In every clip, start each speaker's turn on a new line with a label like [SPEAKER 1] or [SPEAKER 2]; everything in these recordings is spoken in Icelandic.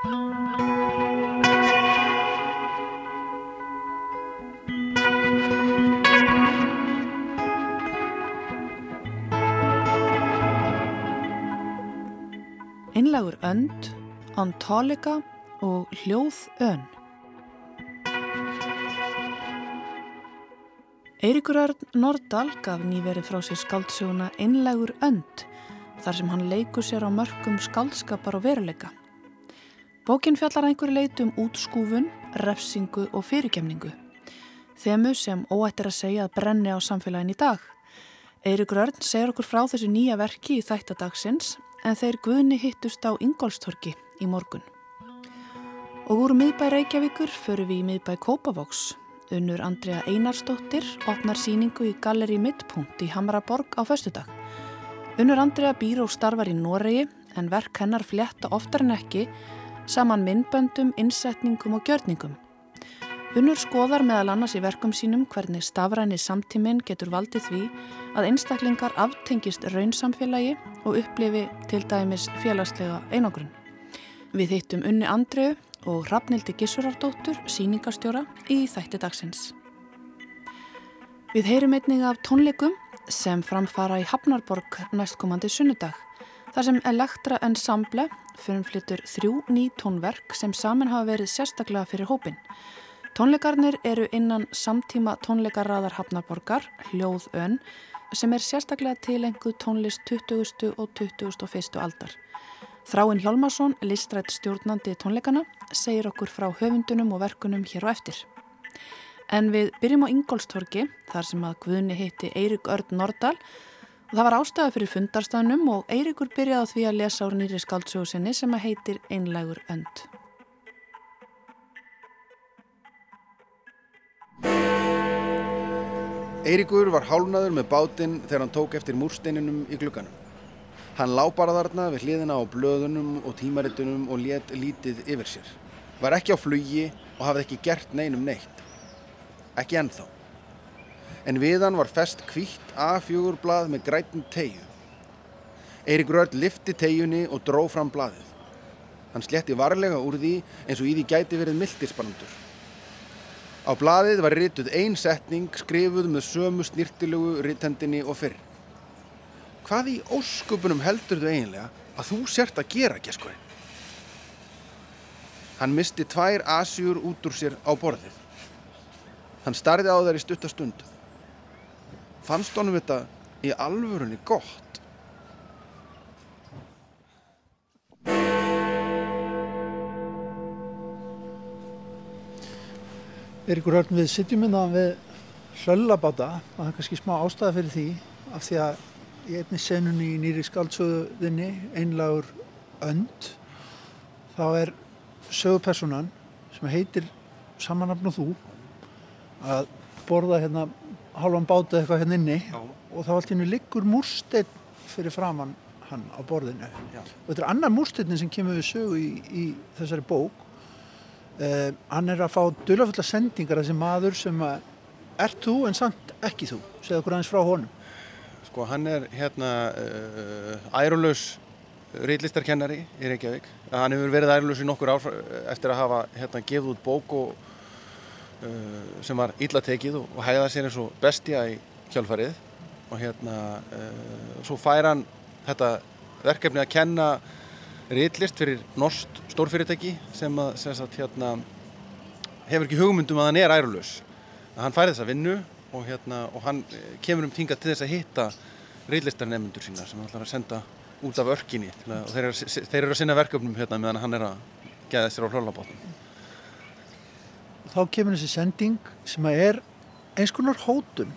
[SPEAKER 1] Einlagur önd, antálika og hljóð ön. Eirikur Örn Nordal gaf nýverið frá sér skáldsöguna Einlagur önd þar sem hann leikur sér á mörgum skáldskapar og veruleika. Bókin fjallar einhverju leitu um útskúfun, refsingu og fyrirkemningu. Þemu sem óættir að segja að brenni á samfélagin í dag. Eirikur Örn segir okkur frá þessu nýja verki í þættadagsins en þeir guðni hittust á Ingolstorki í morgun. Og úr miðbæ Reykjavíkur förum við í miðbæ Kópavóks. Unnur Andrea Einarstóttir opnar síningu í Galleri Midpunkt í Hamaraborg á föstudag. Unnur Andrea býr og starfar í Noregi en verk hennar fletta oftar en ekki saman myndböndum, innsetningum og gjörningum. Unnur skoðar meðal annars í verkum sínum hvernig stafræni samtíminn getur valdið því að einstaklingar aftengist raunsamfélagi og upplifi til dæmis félagslega einogrun. Við hittum Unni Andreu og Rafnildi Gissurardóttur, síningastjóra, í þætti dagsins. Við heyrum einnig af tónleikum sem framfara í Hafnarborg næstkomandi sunnudag, þar sem Elektra Ensemble fyrirflyttur þrjú ný tónverk sem saman hafa verið sérstaklega fyrir hópin. Tónleikarnir eru innan samtíma tónleikarraðar Hafnarborgar, Hljóð Ön, sem er sérstaklega tilenguð tónlist 20. og 21. aldar. Þráinn Hjálmarsson, listrætt stjórnandi tónleikana, segir okkur frá höfundunum og verkunum hér á eftir. En við byrjum á Ingólstorki, þar sem að Guðni hitti Eirik Örd Nordal og það var ástæða fyrir fundarstafnum og Eirikur byrjaði á því að lesa úr nýri skaldsjóðsynni sem að heitir Einlegur önd.
[SPEAKER 2] Eiríkur var hálnaður með bátinn þegar hann tók eftir múrsteininum í glugganum. Hann lápara þarna við hliðina á blöðunum og tímaritunum og let lítið yfir sér. Var ekki á flugi og hafði ekki gert neinum neitt. Ekki ennþá. En við hann var fest kvítt A4 blað með grætum tegju. Eiríkur öll lifti tegjunni og dró fram blaðið. Hann sletti varlega úr því eins og í því gæti verið mildirspannandur. Á blaðið var rituð ein setning skrifuð með sömu snirtilegu ritendinni og fyrr. Hvað í ósköpunum heldur þau eiginlega að þú sért að gera, geskurinn? Hann misti tvær asjur út úr sér á borðið. Hann starði á þær í stuttastund. Fannst honum þetta í alvörunni gott?
[SPEAKER 3] Eirikur Örn við sitjum hérna við hlöllabáta og það er kannski smá ástæða fyrir því af því að í einni senunni í nýri skaldsöðinni einlagur önd þá er sögupersonan sem heitir samanafn og þú að borða hérna halvan báta eitthvað hérna inni Já. og þá allt hérna liggur múrsteinn fyrir framann hann á borðinu. Já. og þetta er annar múrsteinnin sem kemur við sögu í, í þessari bók. Uh, hann er að fá dölafullar sendingar þessi maður sem að er þú en samt ekki þú? Segð okkur aðeins frá honum.
[SPEAKER 2] Sko hann er hérna uh, ærunlaus reillistarkennari í Reykjavík. Hann hefur verið ærunlaus í nokkur ár eftir að hafa hérna gefið út bók og, sem var illa tekið og, og hægða sér eins og bestja í kjálfarið og hérna svo fær hann þetta verkefni að kenna reitlist fyrir norst stórfyrirtæki sem, að, sem sagt, hérna, hefur ekki hugmyndum að hann er ærulus. Hann færi þessa vinnu og, hérna, og hann eh, kemur um tinga til þess að hitta reitlistarnefnundur sína sem hann ætlar að senda út af örkinni að, og þeir eru, að sinna verkefnum hérna meðan hann er að geða sér á hlólabáttum.
[SPEAKER 3] Þá kemur þessi sending sem að er eins konar hótun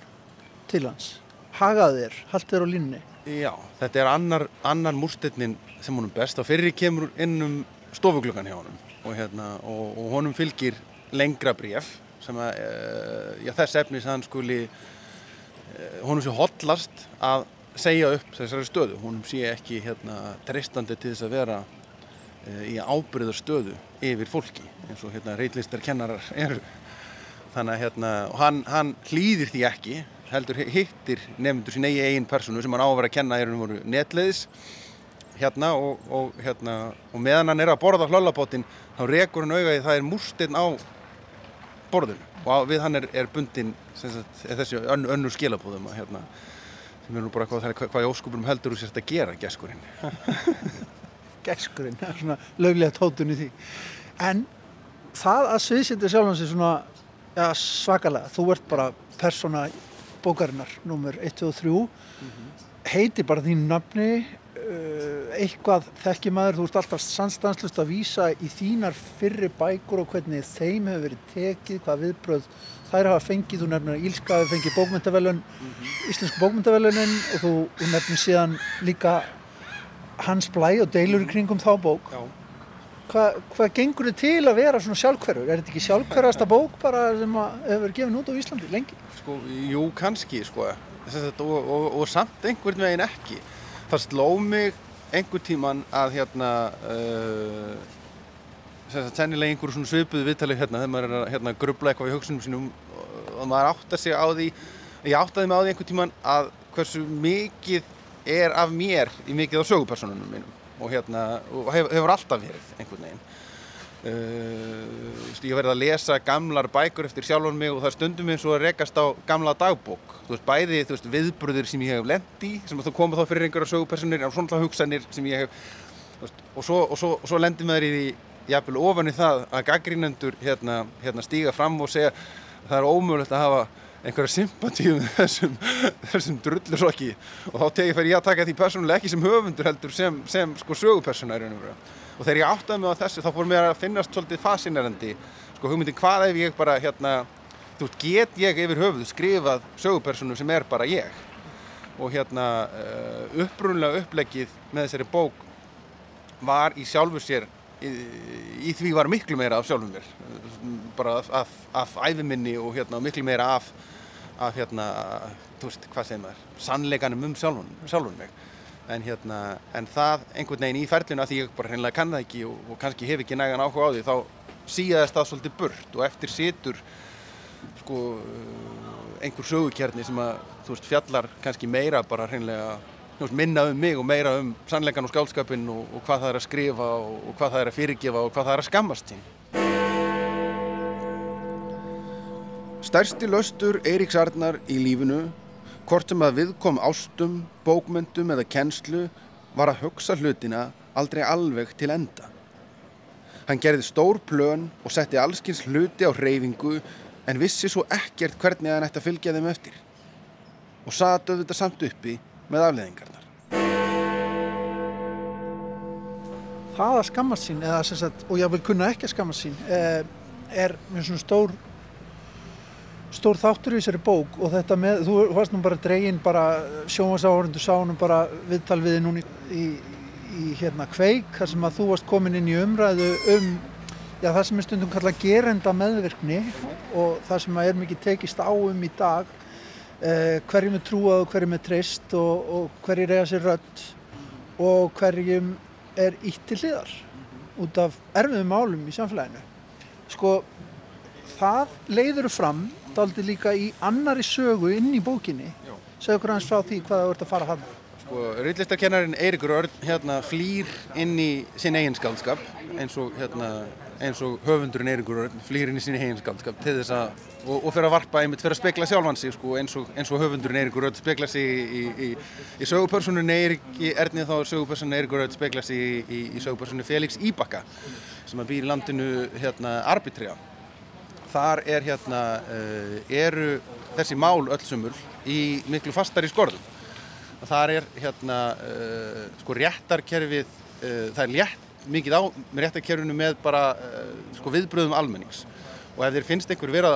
[SPEAKER 3] til hans. Hagaðir, haldir á línni.
[SPEAKER 2] Já, þetta er annar, annar múrstinnin sem honum best og fyrir kemur inn um stofuglökan hjá honum og, hérna, og, og honum fylgir lengra bref sem að e, já, þess efnis hann skuli e, honum sé hotlast að segja upp þessari stöðu honum sé ekki hérna, treystandi til þess að vera í ábyrðar stöðu yfir fólki eins og hérna, reitlistar kennarar eru. Þannig að hérna, hann, hann hlýðir því ekki heldur hittir nefndur sín eigi eigin personu sem hann á að kenna er um netleðis hérna og, og, hérna, og meðan hann er að borða hlöllabótinn þá rekur hann í það er múrstinn á borðinu. Og á, við hann er, er bundin sagt, er þessi ön, önnur skilabúðum að, hérna, sem er nú bara hvað, hvað, í óskupunum heldur þú sérst að gera geskurinn
[SPEAKER 3] Geskurinn, svona löglega tótun í því. En það að sviðsindi sjálfan sig svona ja, svakalega, þú ert bara persóna bókarinnar, nummer 1, 2 og 3 heiti bara þín nafni uh, eitthvað þekki maður, þú ert alltaf sannstanslust að vísa í þínar fyrri bækur og hvernig þeim hefur verið tekið, hvað viðbröð þær hafa fengið, þú nefnir að Ílska hefur fengið bókmyndavelun, íslensku bókmyndavelunin og þú nefnir síðan líka hans blæ og deilur í kringum þá bók
[SPEAKER 2] Já.
[SPEAKER 3] Hva, hvað gengur þið til að vera svona sjálfhverfur? Er þetta ekki sjálfhverfasta bók bara sem hefur gefin út á Íslandi lengi?
[SPEAKER 2] Sko, jú, kannski, sko. Og, og, og samt einhvern veginn ekki. Það sló mig einhvern tíman að hérna, uh, sennilega einhverju svona svipuðu viðtalið hérna, þegar maður er að hérna, grubla eitthvað í hugsunum sínum og maður áttar sig á því, ég áttaði mig á því einhvern tíman að hversu mikið er af mér í mikið á sögupersonunum mínum og hérna, og hef, hefur alltaf verið einhvern veginn. Uh, ég verði að lesa gamlar bækur eftir sjálfan mig og það stundum eins og að rekast á gamla dagbók þú veist, bæði þú veist, viðbröður sem ég hef lend í sem að þú koma þá fyrir einhverja sögupersonir og svona hugsanir sem ég hef veist, og svo, svo, svo lendir maður í því jafnvel ofan í það að gaggrínendur hérna, hérna stíga fram og segja það er ómögulegt að hafa einhverja sympatíu með þessum, þessum drullusokki og þá tegir fyrir ég að taka því persónulega ekki sem höfundur heldur sem, sem sko sögupersona í raun og veru. Og þegar ég áttaði mig á þessu þá fór mér að finnast svolítið fascinerandi sko hugmyndin hvað ef ég bara hérna þú veist get ég yfir höfuð skrifað sögupersonu sem er bara ég? Og hérna uh, upprunlega upplegið með þessari bók var í sjálfu sér í, í því var miklu meira af sjálfum mér. Bara af, af, af æfiminni og hérna miklu meira af af hérna, þú veist, hvað segir maður sannleikanum um sjálfun, sjálfun mig. En hérna, en það einhvern veginn í ferlinu að því ég bara hreinlega kann það ekki og, og kannski hef ekki nægan áhuga á því þá síðast það svolítið burt og eftir situr sko einhver sögukjarni sem að þú veist fjallar kannski meira bara hreinlega minna um mig og meira um sannleikan og skálskapin og, og hvað það er að skrifa og, og hvað það er að fyrirgefa og hvað það er að skammast sín Stærsti löstur Eiríks Arnar í lífinu hvort sem að viðkom ástum, bókmyndum eða kennslu var að hugsa hlutina aldrei alveg til enda. Hann gerði stór plön og setti allskins hluti á reyfingu en vissi svo ekkert hvernig hann ætti að fylgja þeim eftir. Og satt auðvitað samt uppi með afleðingarnar.
[SPEAKER 3] Það að skammast sín, eða sagt, og ég vil kunna ekki að skammast sín, eh, er mjög svona stór stór þáttur í þessari bók og þetta með, þú varst nú bara dregin bara sjónvarsáhörundu sánum bara viðtal við núni í, í hérna kveik, þar sem að þú varst komin inn í umræðu um já, það sem er stundum kallað gerenda meðvirkni og það sem er mikið tekist á um í dag eh, hverjum er trúað og hverjum er treyst og, og hverjir eiga sér rödd og hverjum er ítt til hliðar út af erfiðum málum í samfélaginu. Sko það leiður fram daldi líka í annari sögu inn í bókinni. Okkur hans frá því hvað það vart að fara hann
[SPEAKER 2] Sko, Rillistarkennarin Eirikur Örn hérna flýr inn í sinn eigin skaldskap eins og, hérna, eins og höfundurinn Eirikur Örn flýr inn í sinn eigin skaldskap til þess að, og, og fyrir að varpa einmitt fyrir að spekla sjálfan sig sko, eins, og, eins og höfundurinn Eirikur Örn spekla sig í, í, í, í sögupersonunni Eiriki Erni þá sögupersonunni Eirikur Örn spekla sig í, í sögupersonunni Felix Íbakka sem að býr í landinu hérna Arbitria þar er hérna uh, eru þessi mál öllsumul í miklu fastari skorðum. Þar er hérna uh, sko réttarkerfið uh, það er létt mikið á réttarkerfinu með bara sko viðbröðum almennings. Og ef þér finnst einhver vera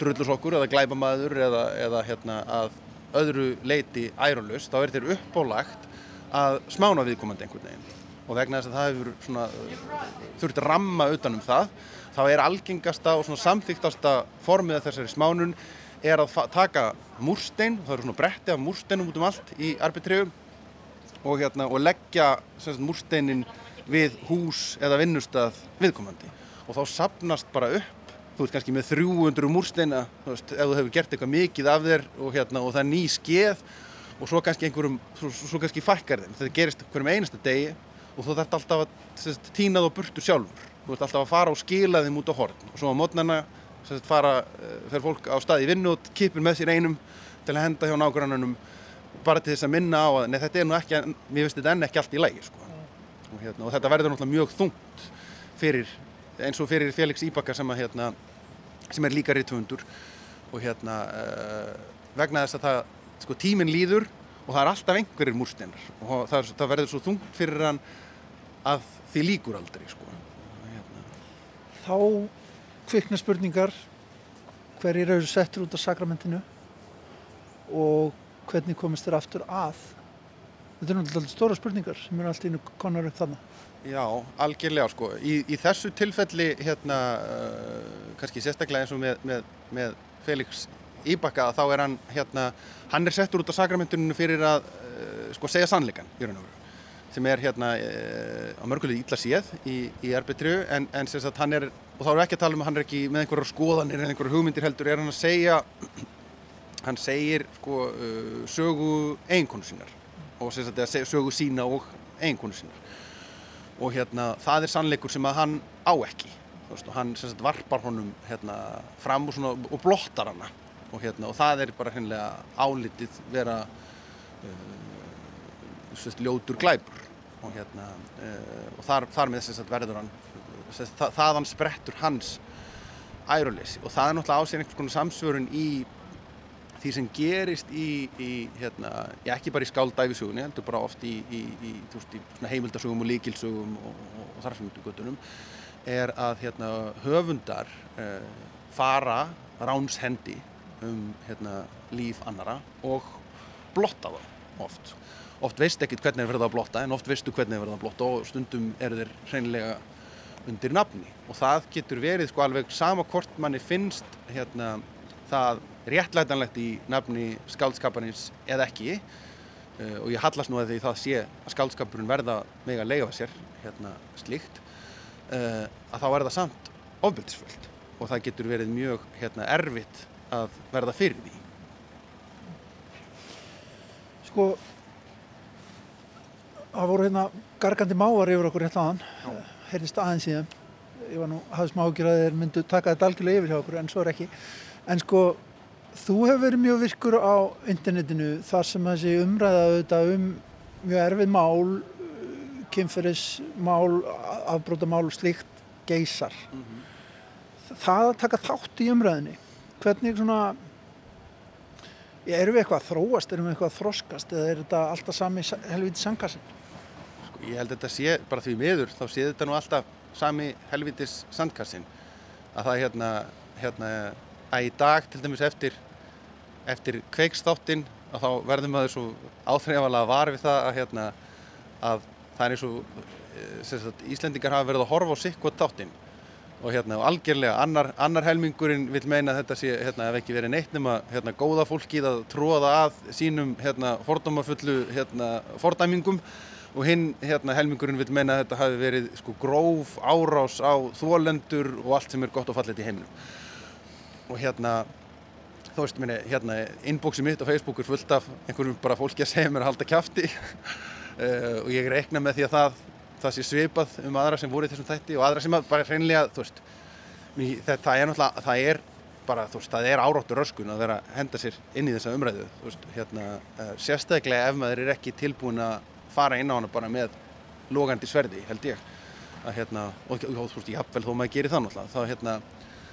[SPEAKER 2] drullusokkur eða glæbamaður eða, eða hérna að öðru leiti ærunlust þá er þér uppálagt að smána viðkomandi einhvern veginn. Og vegna þess að það hefur svona þurft ramma utanum það þá er algengasta og samþýktasta formið af þessari smánun er að taka múrstein, það eru svona bretti af múrsteinum út um allt í arbitriðum og, hérna, og leggja sagt, múrsteinin við hús eða vinnustad viðkomandi. Og þá sapnast bara upp, þú veist kannski með 300 múrsteina, þú veist, ef þú hefur gert eitthvað mikið af þér og, hérna, og það er ný skeð og svo kannski einhverjum, svo, svo kannski fækkar þeim, þetta gerist hverjum einasta degi og þú þarft alltaf að týna þú burtu sjálfur þú ert alltaf að fara og skila þeim út á horn og svo á fara, uh, fer fólk á stað í vinnu og kipir með sér einum til að henda hjá nágrannunum bara til þess að minna á að nei, þetta er nú ekki, mér finnst þetta enn ekki allt í lægi sko. og, hérna, og þetta verður náttúrulega mjög þungt fyrir, eins og fyrir Felix Íbaka sem, að, hérna, sem er líka ritthundur og hérna uh, vegna þess að það, sko, tíminn líður og það er alltaf einhverjir múrsteinar og það, það verður svo þungt fyrir hann að því líkur aldrei sko.
[SPEAKER 3] Þá kvikna spurningar hverjir eru settur út á sakramentinu og hvernig komist þér aftur að. Þetta er náttúrulega stóra spurningar sem eru alltaf innu konar upp þannig
[SPEAKER 2] Já, algjörlega sko. Í, í þessu tilfelli hérna, uh, kannski sérstaklega eins og með, með, með Felix Íbaka þá er hann hérna, hann er settur út á sakramentuninu fyrir að uh, sko, segja sannleikan í raun og veru sem er hérna uh, á mörgulega ítla séð í, í erbitriu en, en sagt, hann er, og þá erum við ekki að tala um hann er ekki með einhverjar skoðanir en einhverjar hugmyndir heldur er hann að segja hann segir sko, uh, sögu eiginkonu sínar og sagt, sögu sína og eiginkonu sínar og hérna það er sannleikur sem að hann á ekki og hann sagt, varpar honum hérna, fram og, svona, og blottar hana. Og, hérna, og það er bara hreinlega álitið vera uh, sagt, ljótur glæpur og, hérna, uh, og þar, þar með þess að verður hann það, þaðan sprettur hans æruleysi og það er náttúrulega á sig einhvers konar samsvörun í því sem gerist í, í hérna, ekki bara í skáldæfisugunni, heldur bara oft í, í, í heimildasugum og líkilsugum og, og, og þarfumöndu göttunum, er að hérna, höfundar eh, fara ránshendi um hérna, líf annara og blotta það oft. Oft veist ekkit hvernig er verið að blotta en oft veistu hvernig er verið að blotta og stundum eru þeir hreinlega undir nafni. Og það getur verið sko alveg sama hvort manni finnst hérna það réttlætanlegt í nafni skáldskaparins eða ekki uh, og ég hallast nú að því það sé að skáldskapurinn verða meg að leiða sér hérna slíkt uh, að þá er það samt ofbildisfullt og það getur verið mjög hérna, erfitt að verða fyrir því.
[SPEAKER 3] Sko það voru hérna gargandi mávar yfir okkur hérna aðan heyrðist aðeins síðan. Ég var nú hafði smá ágjur að þeir myndu taka þetta algjörlega yfir hjá okkur en svo er ekki. En sko þú hefur verið mjög virkur á internetinu þar sem þessi umræða auðvitað um mjög erfið mál kynferðismál afbrótamál og slíkt geysar mm -hmm. það að taka þátt í umræðinni hvernig svona erum við eitthvað að þróast, erum við eitthvað að þroskast eða er þetta alltaf sami helviti sangkassin?
[SPEAKER 2] Ég held að þetta sé bara því miður, þá sé þetta nú alltaf sami helvitis sandkassin að það hérna, hérna að í dag til dæmis eftir, eftir kveikstáttinn að þá verðum maður svo áþreifalega var við það að, hérna, að það er eins og eh, Íslendingar hafa verið að horfa á sikk og táttinn og, hérna, og algjörlega annar, annar helmingurinn vil meina að þetta sé hérna, ef ekki verið neitt nema hérna, góða fólkið að tróða að sínum hérna, fordómafullu hérna, fordæmingum og hinn hérna, helmingurinn vil meina að þetta hafi verið sko, gróf árás á þólendur og allt sem er gott og fallet í heiminum. Og hérna þú veist minni, hérna inboxi mitt á Facebook er fullt af einhverjum bara fólki að segja mér að halda kæfti uh, og ég reikna með því að það það sé svipað um aðra sem voru í þessum þætti og aðra sem bara hreinlega, þú veist það er náttúrulega, það er bara, þú veist, það er áráttur röskun að vera að henda sér inn í þessa umræðu, þú veist, hérna uh, sérstaklega ef maður er ekki tilbúin að fara inn á hana bara með logandi sverði, held ég að hérna, og þú veist, jáfnvel þó maður gerir það náttúrulega, þá hérna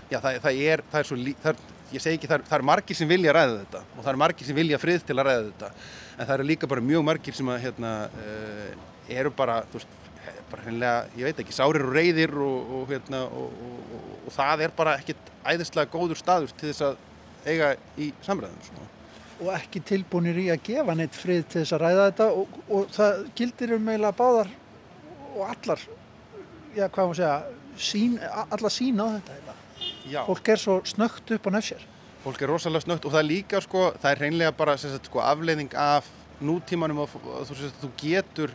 [SPEAKER 2] já, það, það er, það er svo, það er, ég segi ekki, það er, það er margir sem vilja ræða þetta og það er margir sem vilja frið til að ræða þetta en það eru líka bara mjög margir sem að, hérna, uh, eru bara, þú veist, bara hennilega, ég veit ekki, sárir og reyðir og, og, hérna, og, og það er bara ekkit æðislega góður staður til þess að eiga í samræðum. Svona.
[SPEAKER 3] Og ekki tilbúinir í að gefa neitt frið til þess að ræða þetta og það gildir um eiginlega báðar og allar, já, hvað maður segja, sín, alla sína á þetta. Já. fólk er svo snögt upp á nefnsér
[SPEAKER 2] fólk er rosalega snögt og það er líka sko, það er hreinlega bara sagt, sko, afleiðing af nútímanum og þú, sagt, þú getur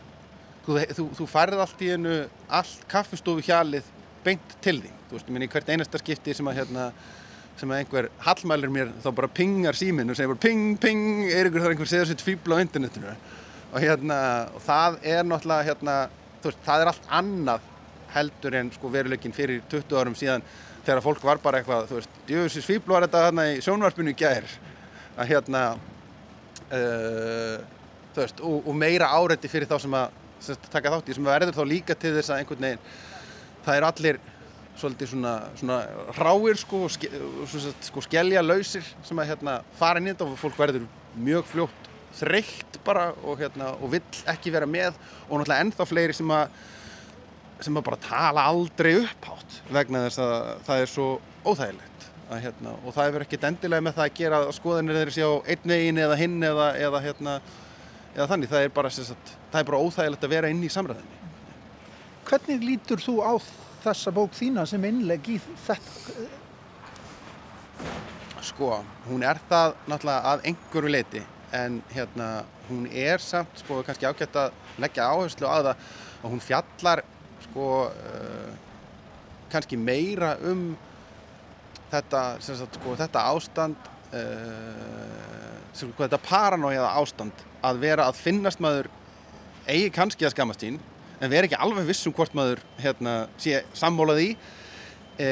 [SPEAKER 2] þú, þú, þú færð allt í einu allt kaffistofu hjalið beint til því þú veist, ég minn í hvert einasta skipti sem að hérna, sem að einhver hallmælir mér þá bara pingar síminn og segir bara ping, ping, er ykkur þar einhver segður sitt fýbla á internetinu? Og hérna, og það er náttúrulega hérna, veist, það er allt annað heldur en sko veruleikin fyrir 20 árum síðan þegar fólk var bara eitthvað, þú veist, djöfusins fíbl var þetta hérna í sjónvarpinu gær. Að hérna uh, þú veist, og, og meira áreiti fyrir þá sem að sem sagt, taka þátt í, sem verður þá líka til þess að einhvern veginn, það er allir svolítið svona, svona ráir sko, ske, sko skellja lausir sem að hérna fara inn í þetta og fólk verður mjög fljótt þreytt bara og, hérna, og vill ekki vera með og náttúrulega ennþá fleiri sem að sem að bara tala aldrei upphátt vegna þess að það er svo óþægilegt að, hérna, og það er ekkert endilega með það að gera skoðanir þeirri sé á einn veginn eða hinn eða, eða, hérna, eða þannig, það er, bara, sagt, það er bara óþægilegt að vera inn í samræðinni
[SPEAKER 3] Hvernig lítur þú á þessa bók þína sem innleg í þetta?
[SPEAKER 2] Sko, hún er það náttúrulega að einhverju leiti en hérna hún er samt sko kannski ágætt að leggja áherslu á það og hún fjallar sko uh, kannski meira um þetta, sagt, sko, þetta ástand uh, sko, þetta paranóiða ástand að vera að finnast maður eigi kannski að skamast sín en vera ekki alveg vissum hvort maður hérna, sé sammólað í e,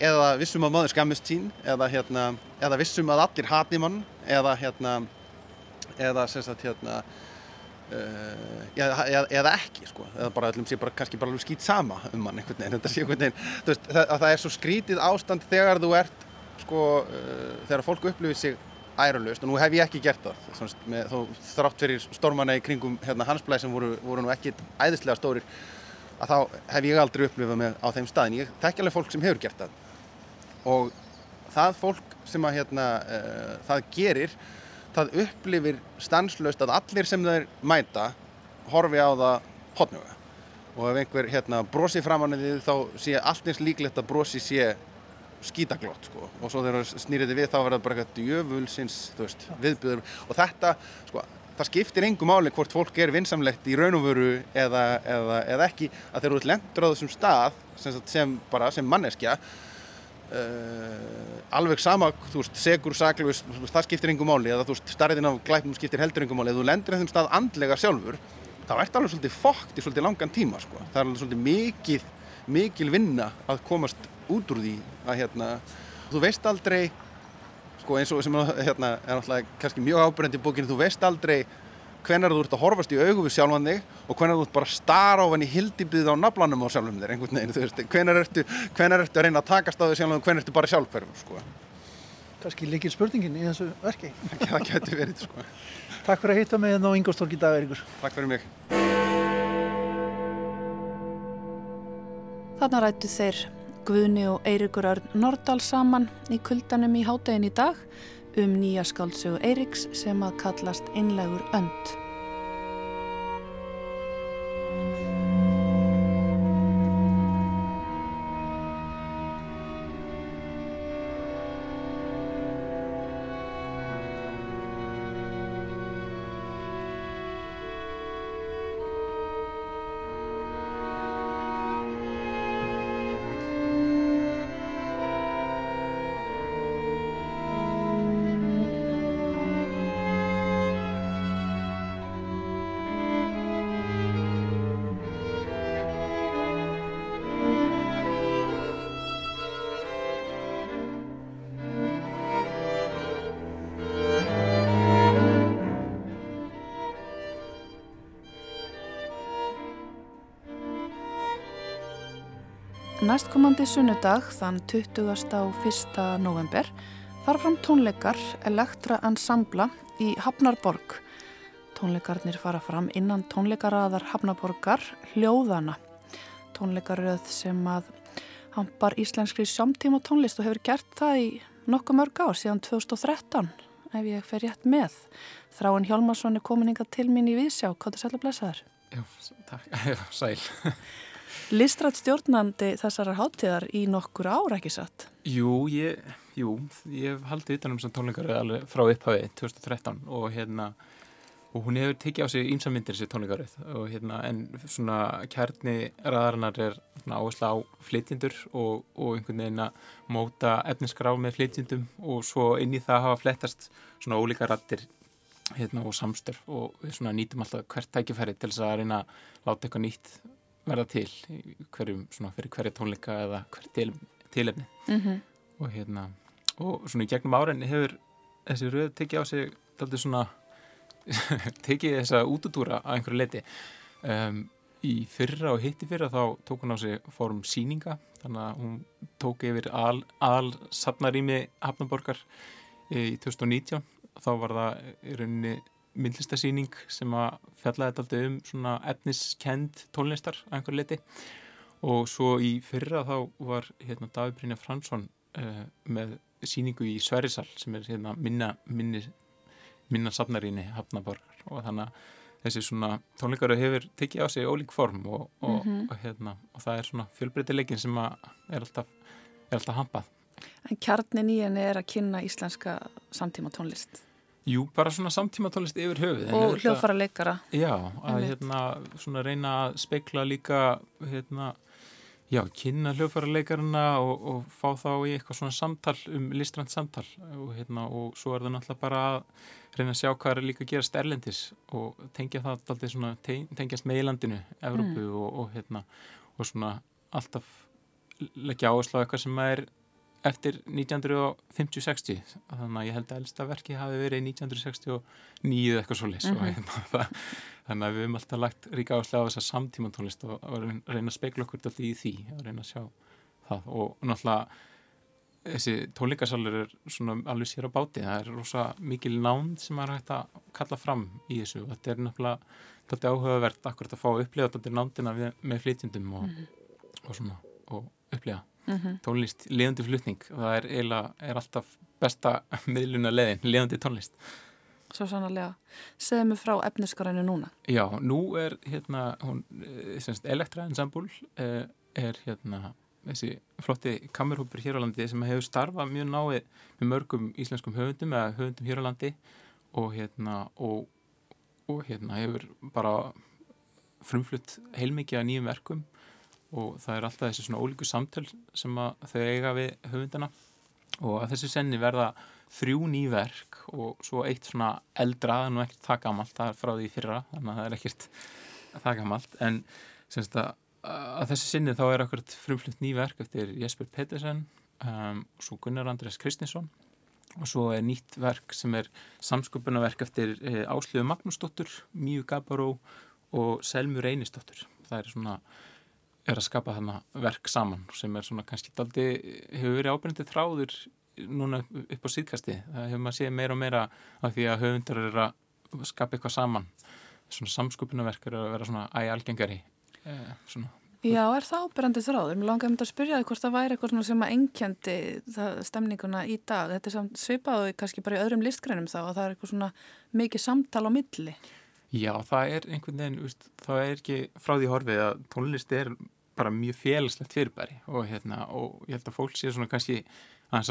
[SPEAKER 2] eða vissum að maður skammist sín eða, hérna, eða vissum að allir hati mann eða hérna eða sem sagt hérna uh, eða, eða ekki sko. Eða bara öllum sé bara kannski bara alveg skýt sama um mann einhvern veginn, þetta sé einhvern veginn veist, það, það er svo skrítið ástand þegar þú ert sko uh, þegar fólk upplifir sig æralust og nú hef ég ekki gert það. Svonst, með, þó þrátt fyrir stormana í kringum hérna, hansblæð sem voru, voru nú ekki æðislega stórir að þá hef ég aldrei upplifað með á þeim staðin ég tekja alveg fólk sem hefur gert það. Og það fólk sem að hérna, uh, það gerir það upplifir stanslöst að allir sem þeir mæta horfi á það hotnuga og ef einhver hérna, brosi framann þá sé allt eins líklegt að brosi sé skítaglott sko. Og svo þegar það snýriði við þá verður það bara eitthvað djöfulsins viðbjöður og þetta sko það skiptir engum máli hvort fólk er vinsamlegt í raun og veru eða, eða, eða ekki. Að þeir eru lendur á þessum stað sem, sem bara sem manneskja uh, alveg sama þú veist segur, saglus, það skiptir engum máli. Eða þú veist starriðin af glæpum skiptir heldur engum máli. Eða þú lendur á þessum stað andlega sjálfur þá ert alveg svolítið fókt í svolítið langan tíma sko. Það er alveg svolítið mikið mikil vinna að komast út úr því að hérna, þú veist aldrei sko eins og sem hérna, er náttúrulega kannski mjög ábyrgandi í bókinu, þú veist aldrei hvenar þú ert að horfast í augu við sjálfan þig og hvenar þú ert bara að stara á henni hildibið á naflanum á sjálfum þér einhvern veginn, þú veist, hvenar ertu, hvenar ertu að reyna að takast á þig sjálfum og hvenar ertu bara sjálfhverfum, sko.
[SPEAKER 3] Kannski líkil spurningin í þessu verki.
[SPEAKER 2] Það getur verið, sko.
[SPEAKER 3] Takk fyrir að hitta mig hérna á Ingolstorg í dag, Eiríkur.
[SPEAKER 2] Takk fyrir mig.
[SPEAKER 1] Þarna rættu þeir Guðni og Eirikur Örn Nordal saman í kuldanum í hádegin í dag um nýja skáldsögu Eiriks sem að kallast Einlegur önd. Næstkomandi sunnudag, þann 20. á 1. november, fara fram tónleikar Elektra Ensembla í Hafnarborg. Tónleikarnir fara fram innan tónleikaraðar Hafnarborgar Hljóðana. Tónleikaröð sem að hampar íslenskri samtíma tónlist og hefur gert það í nokkuð mörg ár síðan 2013, ef ég fer rétt með. Þráin Hjálmarsson er komin inga til mín í Vísjá. Hvað er sæl að blessa þær?
[SPEAKER 4] Já, takk. Já, sæl.
[SPEAKER 1] Listrætt stjórnandi þessara háttíðar í nokkur ár ekki satt?
[SPEAKER 4] Jú, ég, jú, ég hef haldið utanum sem tónleikar alveg frá upphafi 2013 og hérna og hún hefur tekið á sig ímsamyndir sér tónleikarið og hérna en svona kjarni ræðarinnar er áherslu á flytjendur og, og einhvern veginn að móta efninskrá með flytjendum og svo inn í það hafa flettast svona ólíka rættir hérna og samstörf og við svona nýtum alltaf hvert tækifæri til þess að reyna að láta eitthvað nýtt verða til hverjum, svona, fyrir hverja tónleika eða hver til, tilefni.
[SPEAKER 1] Mm -hmm.
[SPEAKER 4] og hérna og svona í gegnum áren hefur þessi röð tekið á sig daldur svona tekið þessa útutúra að einhverju leiti um, í fyrra og hitti fyrra þá tók hún á sig fórum síninga þannig að hún tók yfir al, al safnarími Hafnaborgar í 2019 þá var það í rauninni myndlistasýning sem að fjallaði þetta alltaf um svona efniskend tónlistar að einhverju leiti og svo í fyrra þá var hérna David Brynja Fransson uh, með síningu í Sverisal sem er hérna minna minni, minna safnaríni Hafnaborgar og þannig að þessi svona tónleikaru hefur tekið á sig ólík form og, og,
[SPEAKER 1] Mhm.
[SPEAKER 4] og, hérna, og það er svona fjölbreytileikin sem að er alltaf, er alltaf hampað.
[SPEAKER 1] En kjarnin í henni er að kynna íslenska samtíma tónlist
[SPEAKER 4] Jú, bara svona samtíma tónlist yfir höfuð
[SPEAKER 1] og hljóðfara leikara.
[SPEAKER 4] Já, að hérna svona reyna að spekla líka hérna, já, kynna hljóðfærarleikarina og, og fá þá í eitthvað svona samtal um listrænt samtal. Og hérna, og svo er það náttúrulega bara að reyna að sjá hvað er líka að gerast erlendis og tengja það alltaf svona te- tengjast meilandinu, Evrópu og, og hérna, og svona alltaf leggja áherslu á eitthvað sem er eftir 1950-60 þannig að ég held að elsta verki hafi verið 1969 eða eitthvað svo og
[SPEAKER 1] Mhm.
[SPEAKER 4] hérna, það, þannig að við höfum alltaf lagt ríka áherslu á þessa samtíma tónlist og, og reyna að spekla okkur alltaf í því og reyna að sjá það. Og náttúrulega þessi tónleikasalur er svona alveg sér á báti. Það er rosa mikil nánd sem er hægt að kalla fram í þessu. Og þetta er náttúrulega þetta áhugavert akkurat að fá að upplifa þetta nándina með flytjendum og, og svona og upplifa
[SPEAKER 1] Mm
[SPEAKER 4] tónlist, liðandi flutning og það er eiginlega, er alltaf besta miðluna leiðin, liðandi tónlist
[SPEAKER 1] Svo sannarlega. Segðu mig frá efniskarinu núna.
[SPEAKER 4] Já, nú er hérna hún, eh, semst, Elektra Ensemble eh, er hérna þessi flotti kamerhópur hér á landi sem hefur starfað mjög náið með mörgum íslenskum höfundum eða höfundum hér á landi og hérna og, og hérna hefur bara frumflutt heilmikið að nýjum verkum og það er alltaf þessi svona ólíku samtöl sem þau eiga við höfundana. Og að þessu senni verða þrjú nýverk og svo eitt svona eldra, það er nú ekkert það gamalt það er frá því fyrra, þannig að það er ekkert það gamalt, en semst að, að þessu sinni þá er okkur frumflutt nýverk eftir Jesper Pettersen um, og svo Gunnar Andrés Kristinsson og svo er nýtt verk sem er samsköpunarverk eftir e, Áslöfu Magnúsdóttur, Míu Gabaró og Selmu Reynisdóttur. Það er svona er að skapa þarna verk saman sem er svona kannski daldi, hefur verið ábyrjandi þráður núna upp á síðkasti það hefur maður séð meira og meira af því að höfundar eru að skapa eitthvað saman svona samsköpunarverk eru að vera svona ægalgengari eh,
[SPEAKER 1] Já, er það ábyrjandi þráður? Mér langaði myndi að spyrja þig hvort það væri eitthvað sem að engjandi stemninguna í dag. Þetta er samt svipaðu kannski bara í öðrum listgreinum þá og það er eitthvað svona mikið samtal á milli.
[SPEAKER 4] Já, það er einhvern veginn, það er ekki frá því horfið að tónlist er bara mjög félagslegt fyrirbæri og, hérna, og ég held að fólk sé svona kannski að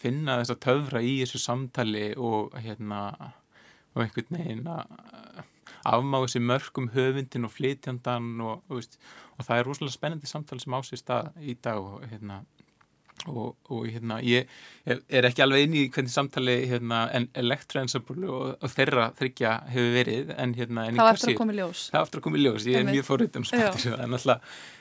[SPEAKER 4] finna þess að töfra í þessu samtali og hérna og einhvern veginn að afmá þessi mörgum höfundin og flytjandan og, og, veist, og það er rosalega spennandi samtali sem ásist að í dag og hérna og, og hérna ég er ekki alveg inn í hvernig samtali hérna, en elektroensemble og, og þeirra þryggja hefur verið en hérna en
[SPEAKER 1] Það var eftir að koma í ljós.
[SPEAKER 4] Það var eftir að koma í ljós, ég er mjög fórhundin og spenntur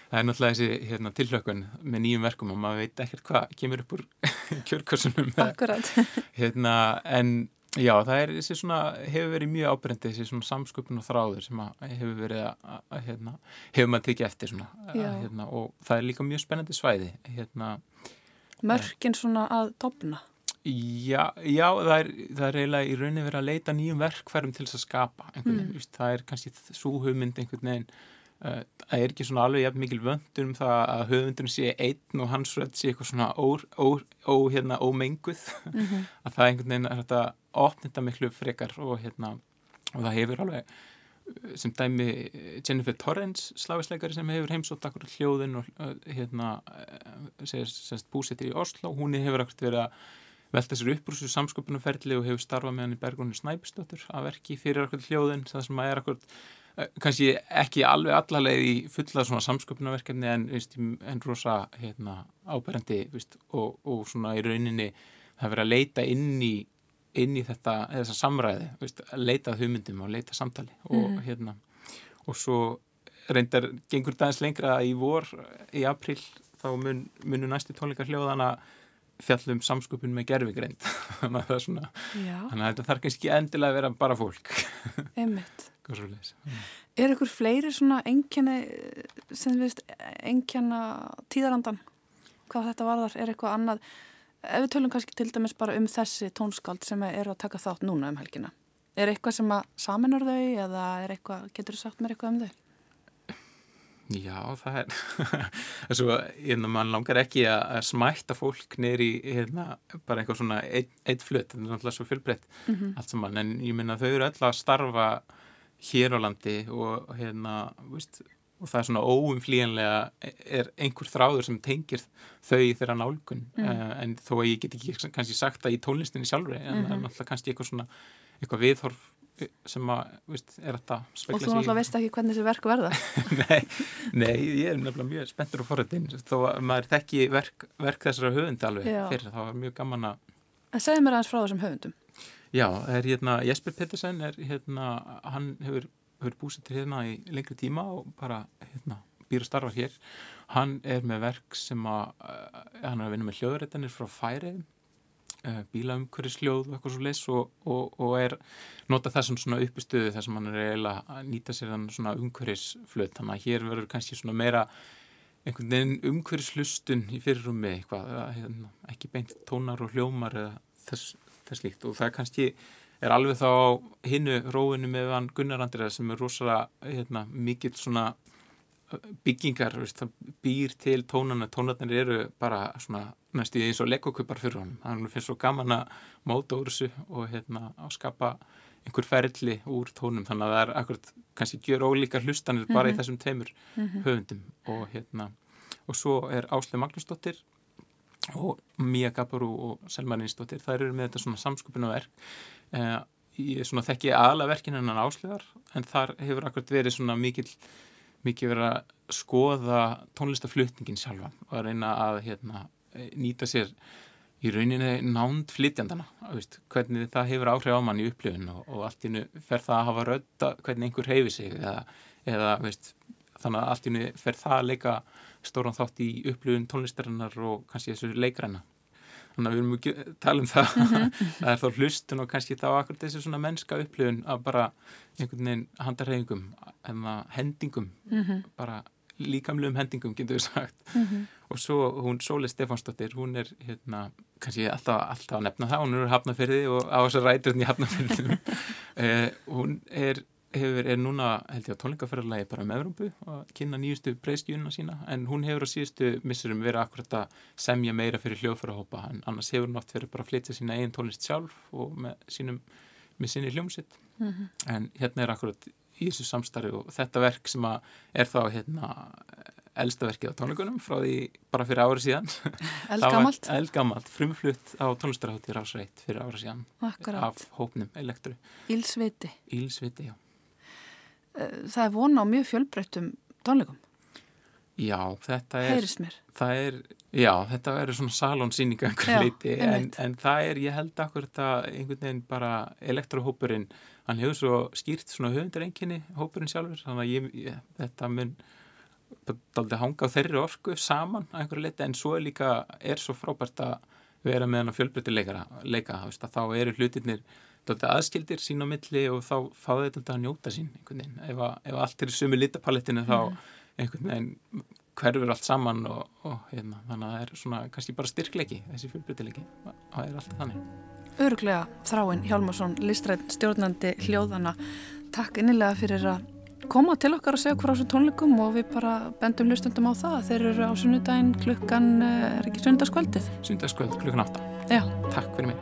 [SPEAKER 4] það er náttúrulega þessi hérna, tilhlökkun með nýjum verkum og maður veit ekkert hvað kemur upp úr kjörkursunum
[SPEAKER 1] Akkurat.
[SPEAKER 4] Hérna, en já, það er þessi svona, hefur verið mjög ábyrjandi þessi svona samsköpun og þráður sem hefur verið að, hérna, hefur maður tekið eftir svona, hérna, og það er líka mjög spennandi svæði hérna,
[SPEAKER 1] Mörkin svona að topna
[SPEAKER 4] Já, já það, er, það er eiginlega í rauninni verið að leita nýjum verkfærum til þess að skapa mm. það er kannski svo hugmynd einhvern veginn það er ekki svona alveg jafn mikil vöndur um það að höfundurinn sé einn og hans rödd sé eitthvað svona ó, ó, ó, hérna, ómenguð? Að það einhvern veginn er þetta opnita miklu frekar og hérna og það hefur alveg uh, sem dæmi uh, Jennifer Torrens slavisleikari sem hefur heimsótt akkur hljóðin og hérna búsettir í Oslo, hún hefur akkur verið að velta sér upp úr þessu samsköpunumferli og hefur starfað með hann í Bergónu Snæpistóttur að verki fyrir akkur hljóðin það sem að er akkur kannski ekki alveg allaleg í fulla svona samsköpunarverkefni en, veist, en rosa hérna, ábærandi veist, og, og svona í rauninni það verið að leita inn í inn í þetta, þessa samræði veist, að leita að hugmyndum og leita samtali og hérna og svo reyndar gengur dagins lengra í vor í april þá mun, munu næstu tónleikar hljóðana fjallum samskupin með gerfigreind þannig að svona þetta þarf kannski endilega að vera bara fólk
[SPEAKER 1] einmitt. Er ykkur fleiri svona engjani sem þú veist, engjana tíðarandan? Hvað þetta varðar? Er eitthvað annað? Ef við tölum kannski til dæmis bara um þessi tónskald sem eru að taka þátt núna um helgina. Er eitthvað sem að saminar þau eða er eitthvað, getur þú sagt mér eitthvað um þau?
[SPEAKER 4] Já, það er svo, hérna, mann langar ekki að að smætta fólk neyri hérna, bara eitthvað svona eitt, eitt flutt, þetta er náttúrulega svo fjölbreytt allt saman, en ég minna þau eru öll að starfa hér á landi og hérna, veist og það er svona óumflíjanlega er einhver þráður sem tengir þau í þeirra nálgun, mm. en þó að ég get ekki kannski sagt það í tónlistinni sjálfri en það er náttúrulega kannski eitthvað svona eitthvað viðhorf sem að, veist, er þetta
[SPEAKER 1] Og þú náttúrulega veist ekki hvernig þessi verk verða.
[SPEAKER 4] nei, nei, ég er nefnilega mjög spenntur og forrættin þó að maður þekki verk, verk þessara höfundi alveg fyrir það var mjög gaman að
[SPEAKER 1] En segðu mér aðeins frá þessum höfundum.
[SPEAKER 4] já, er hérna, Jesper Pettersen er hérna, hann hefur, hefur búsettir hérna í lengri tíma og bara hérna, býr að starfa hér hann er með verk sem að uh, hann er að vinna með hljóðrættanir frá Færiðum uh, bílaumhverfisljóð og eitthvað svo leys og, og, og er nota það sem svona uppistöðu þar sem hann er eiginlega að nýta sér þann svona umhverfisflöt. Þannig að hér verður kannski svona meira einhvern veginn umhverfislustun í fyrirrumi eitthvað, hérna, ekki beint tónar og hljómar eða þess, þess líkt. Og það kannski er alveg þá hinnu róinu með hann Gunnar Andriða sem er rosalega hérna, mikill svona byggingar, veist, það býr til tónana, tónarnir eru bara svona næstu eins og legokupar fyrir honum. Hann finnst svo gaman að móta úr þessu og hérna að skapa einhver ferli úr tónum. Þannig að það er akkurat kannski gjör ólíkar hlustanir bara í þessum tveimur höfundum. Og hérna og svo er Ásle Magnúsdóttir og Mía Gabarú og Selma Ninsdóttir, þær eru með þetta svona samskupinu verk eh, ég svona þekki aðla verkinu hennan Áslegar en þar hefur akkurat verið svona mikil mikið verið að skoða tónlistaflutningin sjálfa og að reyna að hérna, nýta sér í rauninni nánd flytjandana veist, hvernig það hefur áhrif á mann í upplifun og, og allt innu fer það að hafa rödda hvernig einhver hefur sig eða, eða veist, þannig að allt innu fer það að leika stóran þátt í upplifun tónlistarinnar og kannski þessu leikræna þannig að við erum ekki að tala um það. Það er þá hlustun og kannski þá akkur þessi svona mennska upplifun að bara einhvern veginn handarhefingum eða hendingum bara líkamlegum hendingum getur við sagt. Og svo hún Sóli Stefansdóttir hún er hérna kannski alltaf, alltaf að nefna það, hún er hafnafyrði og á þessar ræturinn í hafnafyrðinum eh, hún er hefur, er núna held ég á tónleikaferðarlagi bara um Evrópu og kynna nýjustu breyðskjuna sína en hún hefur á síðustu missurum verið akkurat að semja meira fyrir hljóðfærahópa en annars hefur hún oft verið bara að flytja sína eigin tónlist sjálf og með sínum með sinni hljómsitt en hérna er akkurat í þessu samstarfi og þetta verk sem að er þá hérna elsta verkið á tónleikunum frá því bara fyrir árið síðan
[SPEAKER 1] Eldgamalt.
[SPEAKER 4] Eldgamalt, frumflutt á tónlistarhátti Rásreit fyrir árið síðan
[SPEAKER 1] Akkurat.
[SPEAKER 4] af hópnum Elektru
[SPEAKER 1] Ílsviti.
[SPEAKER 4] Ílsviti, já
[SPEAKER 1] Það er vona á mjög fjölbreyttum tónleikum.
[SPEAKER 4] Já, þetta er
[SPEAKER 1] Heyrist mér.
[SPEAKER 4] það er, já, þetta verður svona salonsýninga einhver leiti, en, en það er, ég held akkur þetta einhvern veginn bara elektróhópurinn, hann hefur svo skýrt svona höfundarenginni hópurinn sjálfur, þannig að ég, ég, þetta mun daldið hanga á þeirri orku saman að einhverju leiti, en svo er líka, er svo frábært að vera með hann að fjölbreytti leikara, leika, þú veist, að þá eru hlutirnir aðskildir sín á milli og þá fá þetta að njóta sín ef, að, ef allt er í sömu litapalettinu þá einhvern veginn hverfur allt saman og, og hérna, þannig að það er svona kannski bara styrkleiki, þessi fjölbreytileiki það er alltaf þannig
[SPEAKER 1] Örglega Þráin Hjálmarsson, listrætt stjórnandi hljóðana. Takk innilega fyrir að koma til okkar og segja okkur á þessum tónleikum og við bara bendum hlustundum á það. Þeir eru á sunnudaginn klukkan, eh, er ekki sunnudagskvöldið?
[SPEAKER 4] Sundagskvöld klukkan 8,
[SPEAKER 1] Já.
[SPEAKER 4] takk fyrir mig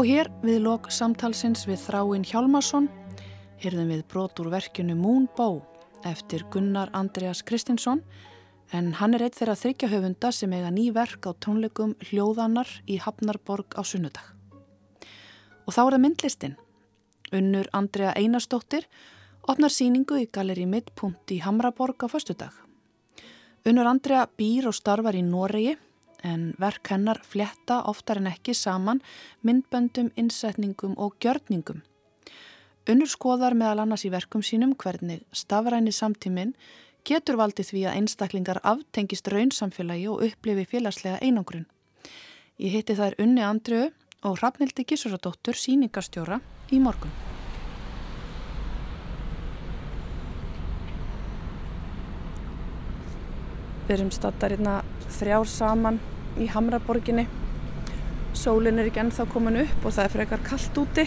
[SPEAKER 1] Og hér við lok samtalsins við Þráinn Hjálmarsson hyrðum við brot úr verkinu Moonbow eftir Gunnar Andreas Kristinsson en hann er eitt þeirra þryggja höfunda sem eiga ný verk á tónleikum hljóðanar í Hafnarborg á sunnudag. Og þá er það myndlistin. Unnur Andrea Einarstóttir opnar síningu í Galeri Midpunkt í Hamraborg á föstudag. Unnur Andrea býr og starfar í Noregi en verk hennar fletta oftar en ekki saman myndböndum, innsetningum og gjörningum. Unnur skoðar meðal annars í verkum sínum hvernig stafræni samtíminn getur valdið því að einstaklingar aftengist raunsamfélagi og upplifi félagslega einangrun. Ég hitti þær Unni Andröu og Hrafnildi Gísuradóttur síningarstjóra í morgun. Við erum stattar hérna þrjár saman í Hamraborginni. Sólinn er ekki ennþá komin upp og það er frekar kallt úti.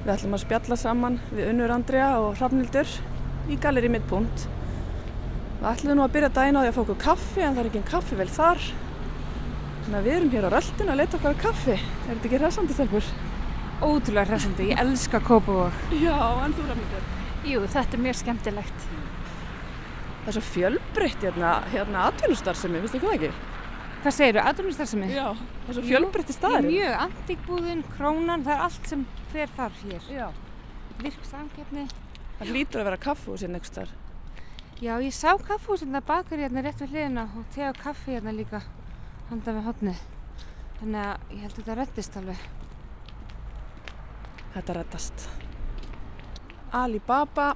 [SPEAKER 1] Við ætlum að spjalla saman við Unnur Andrea og Hrafnildur í Galeri Midpunkt. Við ætlum nú að byrja dæna á því að fá okkur kaffi en það er ekki en kaffi vel þar. Þannig að við erum hér á röldinu að leta okkar kaffi. Er þetta ekki hressandi stelpur?
[SPEAKER 5] Ótrúlega hressandi, ég elska Kópavók.
[SPEAKER 1] Já, en þú Hrafnildur?
[SPEAKER 5] Jú, þetta er mjög skemmtilegt.
[SPEAKER 1] Það er svo fjölbreytt hérna, hérna atvinnustarfsemi, vistu hvað ekki?
[SPEAKER 5] Hvað segir þú, aðdurnistarfsemi?
[SPEAKER 1] Já, það er svo fjölbreytti staðir.
[SPEAKER 5] Mjög, antíkbúðin, krónan, það er allt sem fer þar hér.
[SPEAKER 1] Já.
[SPEAKER 5] Virk samkeppni.
[SPEAKER 1] Það lítur að vera kaffúsinn einhvers þar.
[SPEAKER 5] Já, ég sá kaffúsina bakar hérna rétt við hliðina og te og kaffi hérna líka handa við hodni. Þannig að ég held að þetta reddist alveg.
[SPEAKER 1] Þetta reddast. Alibaba,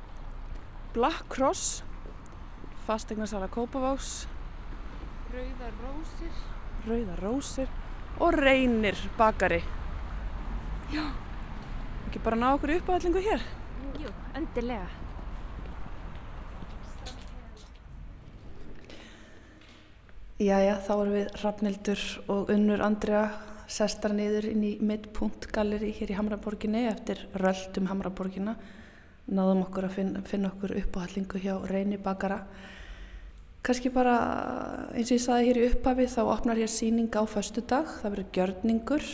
[SPEAKER 1] Black Cross, fastegnarsala Kópavás,
[SPEAKER 5] Rauðar rósir.
[SPEAKER 1] Rauðar Rósir og Reynir bakari. Já. Ekki bara ná okkur í uppáhallingu hér.
[SPEAKER 5] Jú, endilega.
[SPEAKER 1] Jæja, þá erum við Rafnildur og Unnur Andrea sestar niður inn í Midpunkt Galleri hér í Hamraborginni eftir röldum Hamraborginna. Náðum okkur að finna, finna okkur uppáhallingu hjá Reyni bakara. Kanski bara eins og ég saði hér í upphafi þá opnar hér síning á föstu dag. Það verður gjörningur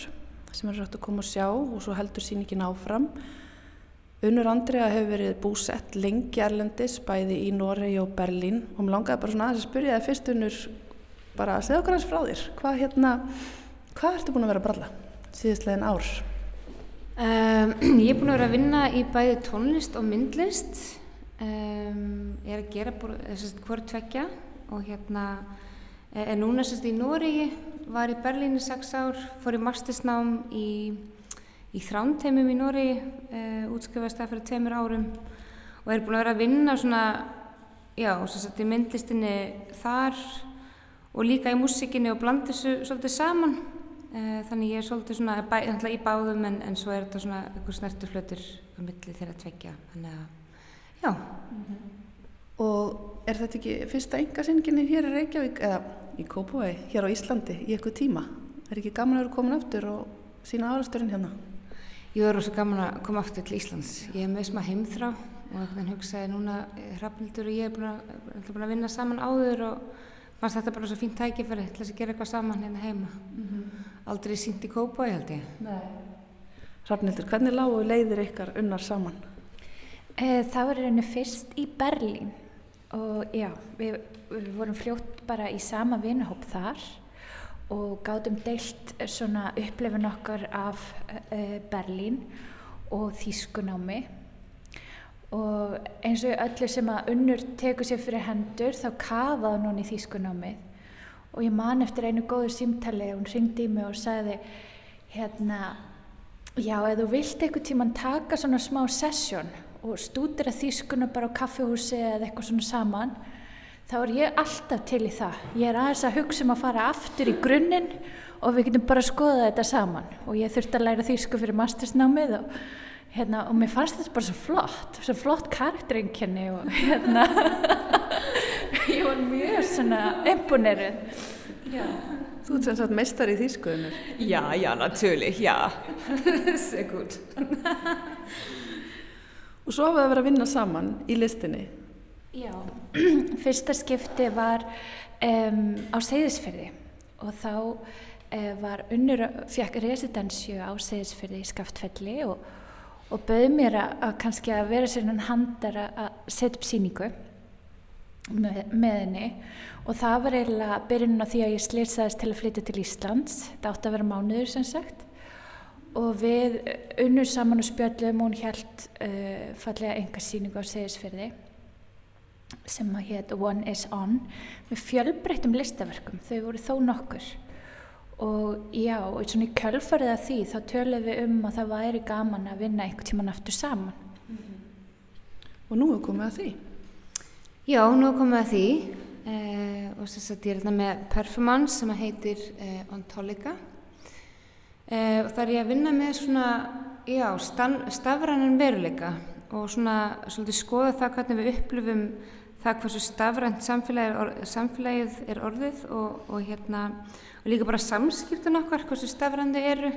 [SPEAKER 1] sem er rætt að koma og sjá og svo heldur síningin áfram. Unnur Andrea hefur verið búsett lengi erlendis bæði í Noregi og Berlín og mér langaði bara svona aðeins að spyrja það fyrst Unnur bara að segja okkar hans frá þér. Hvað hérna, hvað ertu búin að vera að bralla síðustlegin ár?
[SPEAKER 5] Um, ég er búin að vera að vinna í bæði tónlist og myndlist. Um, ég er að gera hvort tvekja og hérna er núna sérst í Noregi, var í Berlín í sex ár, fór í mastersnám í, í Þrándheimum í Noregi, uh, útskrifast það fyrir tveimur árum og er búin að vera að vinna svona, já, sérst í myndlistinni þar og líka í músikinni og blanda þessu svolítið saman. Uh, þannig ég er svolítið svona bæ, í báðum en, en svo er þetta svona einhver snertuflötur á milli þeirra tvekja. Þannig að Já. Mm -hmm.
[SPEAKER 1] Og er þetta ekki fyrsta engasynginni hér í Reykjavík eða í Kópavói, hér á Íslandi í eitthvað tíma? Er ekki gaman að vera komin aftur og sína árasturinn hérna?
[SPEAKER 5] Ég er rosa gaman að koma aftur til Íslands. Ég er með smá heimþrá og þannig hugsaði núna Hrafnildur og ég er búin að, búin að vinna saman áður og fannst þetta bara svo fínt tækifæri til þess að gera eitthvað saman hérna heima. Mm -hmm. Aldrei sínt í Kópavói held ég.
[SPEAKER 1] Nei. Hrafnildur, hvernig lágu leiðir ykkar unnar saman?
[SPEAKER 6] Það var reynu fyrst í Berlín og já, við, við vorum fljótt bara í sama vinahóp þar og gátum deilt svona upplifin okkar af uh, Berlín og Þýskunámi og eins og öllu sem að unnur teku sér fyrir hendur þá kafaði hún í Þýskunámi og ég man eftir einu góður símtali hún ringdi í mig og sagði hérna já, ef þú vilt eitthvað tíman taka svona smá sessjón og stúdira þýskuna bara á kaffihúsi eða eitthvað svona saman þá er ég alltaf til í það. Ég er aðeins að hugsa um að fara aftur í grunninn og við getum bara skoða þetta saman. Og ég þurfti að læra þýsku fyrir mastersnámið og, hérna, og mér fannst þetta bara svo flott svo flott karakterenginni og hérna. Ég var mjög svona imponeruð.
[SPEAKER 1] Já. Þú ert sem sagt meistar í þýskuðunir
[SPEAKER 7] Já, já, natürlich, já. Gut.
[SPEAKER 1] Og svo hafið það verið að vinna saman í listinni.
[SPEAKER 6] Já, fyrsta skipti var um, á Seyðisferði og þá eh, var unnur, fekk residensju á segisfyrði í Skaftfelli og, og bauð mér að, að kannski að vera sér hann handar að setja upp síningu með, með henni. Og það var eiginlega byrjun á því að ég slýrsaðist til að flytja til Íslands. Þetta átti að vera mánuður sem sagt. Og við unnur saman og spjöldum hún held uh, fallega enga síningu á segisfyrði sem að hétt One is On með fjölbreyttum listaverkum, þau voru þó nokkur og já, og svona í kjölfarið af því þá tölum við um að það væri gaman að vinna einhver tíman aftur saman. Mm
[SPEAKER 1] -hmm. Og nú er komið að því.
[SPEAKER 5] Já, nú er komið að því. Eh, og þess að ég er þetta með performance sem heitir eh, Ontolica eh, og það er ég að vinna með svona, já, stafrænin veruleika og svona skoða það hvernig við upplifum það hversu stafrænt samfélagið, samfélagið er orðið og, og, hérna, og líka bara samskiptun okkar, hversu stafrændi eru.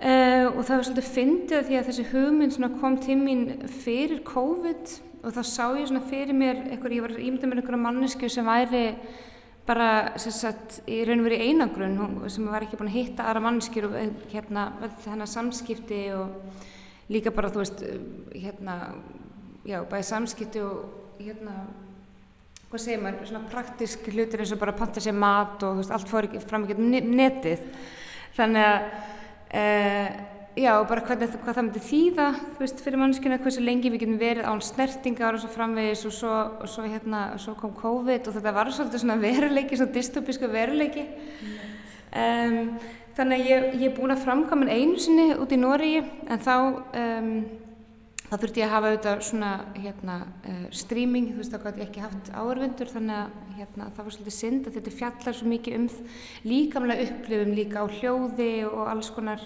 [SPEAKER 5] Uh, og það var svolítið fyndið því að þessi hugmynd kom til mín fyrir COVID og þá sá ég fyrir mér eitthvað, ég var ímyndið með einhverja mannesku sem væri bara sagt í raun og verið einagrunn sem var ekki búin að hitta aðra manneskjur og eh, hérna þennan samskipti og líka bara þú veist hérna já bæði samskipti og hérna, hvað segir maður, svona praktísk hlutir eins og bara panta sér mat og veist, allt fór fram um netið. Þannig að, e, já, bara hvað, hvað það myndi þýða, þú veist, fyrir mannskina, hversu lengi við getum verið án snertingar og svo framvegis og svo, og svo hérna, svo kom COVID og þetta var svolítið svona veruleiki, svona dystopísku veruleiki. Um, þannig að ég, ég er búin að framkvæma einu sinni út í Nóriði en þá um, þá þurfti að hafa auðvitað svona hérna, uh, streaming, þú veist þá gæti ég ekki haft áörvendur þannig að hérna, það var svolítið synd að þetta fjallar svo mikið um líkamlega upplifum líka á hljóði og alls konar.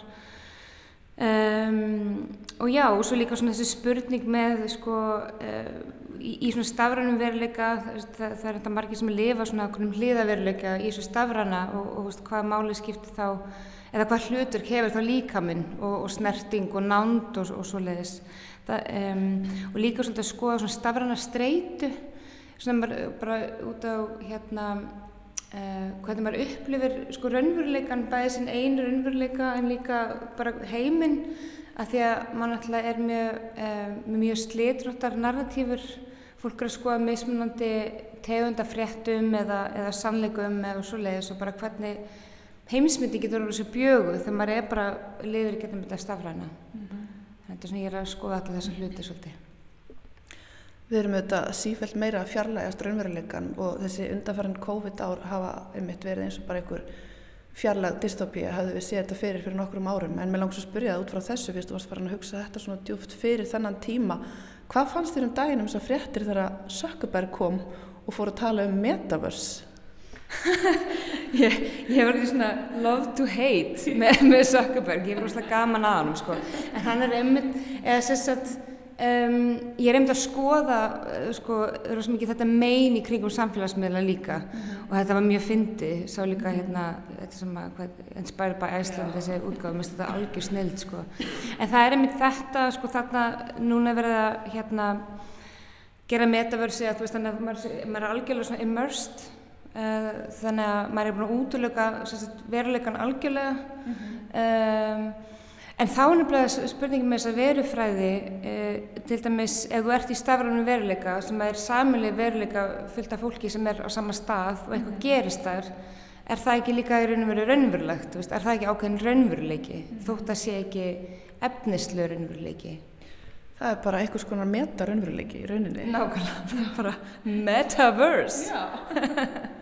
[SPEAKER 5] Um, og já og svo líka svona þessi spurning með sko uh, í, í svona stafrænum veruleika það, það, það er þetta margir sem lifa svona okkur um hliðaveruleika í svona stafræna og, og veist, hvað máli skiptir þá eða hvað hlutur hefur þá líkaminn og, og snerting og nánd og, og svo leiðis um, og líka svolítið að skoða svona stafræna streitu svona maður bara út á hérna uh, hvernig maður upplifir sko raunveruleikan bæðið sinn einu raunveruleika en líka bara heiminn að því að mann alltaf er mjög, uh, mjög slitróttar narratífur. Fólk er að skoða meðsmunandi tegundafréttum eða, eða sannleikum eða svo leiðis og bara hvernig heimsmyndi getur verið svo bjögu þegar maður er bara lifir getum þetta stafræna. Mm -hmm þetta er svona ég er að skoða alltaf þessa hluti svolítið.
[SPEAKER 1] Við erum auðvitað sífælt meira að fjarlægast raunveruleikan og þessi undanfæran COVID ár hafa einmitt verið eins og bara einhver fjarlæg dystopía hafðu við séð þetta fyrir fyrir nokkrum árum. En mér langs að spyrja það út frá þessu fyrst þú varst farin að hugsa þetta svona djúft fyrir þennan tíma. Hvað fannst þér um daginn um þess að fréttir þegar Sökkuberg kom og fór að tala um metaverse
[SPEAKER 5] ég, ég var ekki svona love to hate með, með Zuckerberg, ég er rosalega gaman að hann sko. en hann er einmitt eða að um, ég er einmitt að skoða uh, sko, mikið, þetta megin í kringum samfélagsmiðla líka mm -hmm. og þetta var mjög fyndi sá líka hérna Inspired by Iceland þessi útgáð, mér finnst þetta algjör snild sko. en það er einmitt þetta sko, þarna núna verið að hérna gera metaversi að veist maður, maður er algjörlega svona immersed þannig að maður er búin að útlöka veruleikan algjörlega mm -hmm. um, en þá er nefnilega spurningin með þess að verufræði uh, til dæmis ef þú ert í stafrænum veruleika sem er samileg veruleika fyllt af fólki sem er á sama stað og eitthvað mm -hmm. gerist þar er það ekki líka í raun og veru raunverulegt er það ekki ákveðin raunveruleiki mm -hmm. þótt að sé ekki efnislu raunveruleiki
[SPEAKER 1] Það er bara einhvers konar meta-raunveruleiki í rauninni.
[SPEAKER 5] Nákvæmlega, bara metaverse. Já.